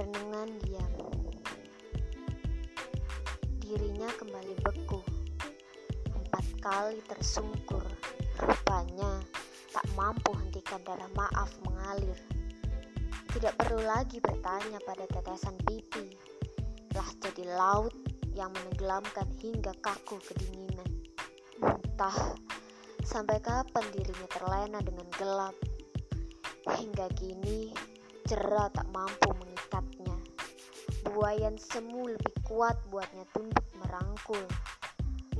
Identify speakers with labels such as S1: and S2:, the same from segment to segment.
S1: Renungan diam. Dirinya kembali beku. Empat kali tersungkur. Rupanya tak mampu hentikan darah maaf mengalir. Tidak perlu lagi bertanya pada tetesan pipi. Telah jadi laut yang menenggelamkan hingga kaku kedinginan. Entah sampai kapan dirinya terlena dengan gelap. Hingga kini, cerah tak mampu mengikatnya. Buayan semu lebih kuat buatnya tunduk merangkul.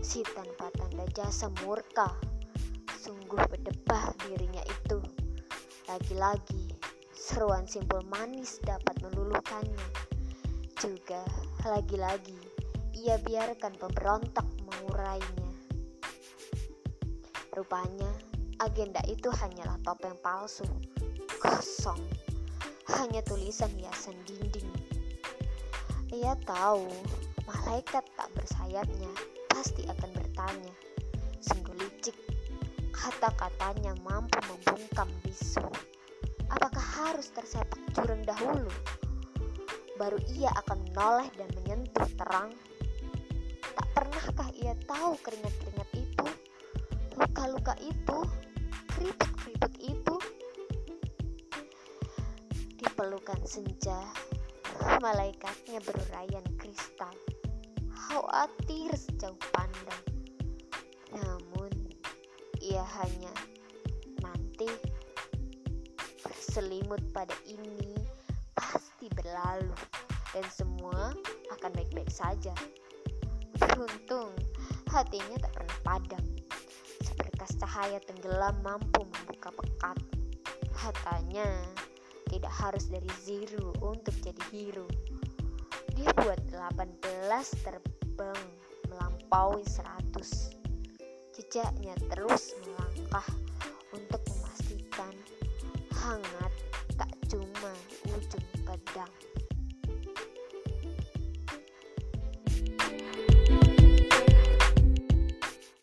S1: Si tanpa tanda jasa murka, sungguh berdebah dirinya itu. Lagi-lagi, seruan simpul manis dapat meluluhkannya. Juga, lagi-lagi, ia biarkan pemberontak mengurainya. Rupanya, agenda itu hanyalah topeng palsu, kosong, hanya tulisan hiasan dinding. Ia tahu malaikat tak bersayapnya pasti akan bertanya. Sungguh licik, kata-katanya mampu membungkam bisu. Apakah harus tersepak jurang dahulu? Baru ia akan menoleh dan menyentuh terang. Tak pernahkah ia tahu keringat-keringat itu, luka-luka itu, keriput-keriput pelukan senja, malaikatnya berurayan kristal khawatir sejauh pandang. Namun, ia hanya nanti berselimut pada ini pasti berlalu dan semua akan baik-baik saja. Beruntung, hatinya tak pernah padam. Seberkas cahaya tenggelam mampu membuka pekat. Katanya, tidak harus dari zero untuk jadi hero. Dia buat 18 terbang melampaui seratus. Jejaknya terus melangkah untuk memastikan hangat tak cuma ujung pedang.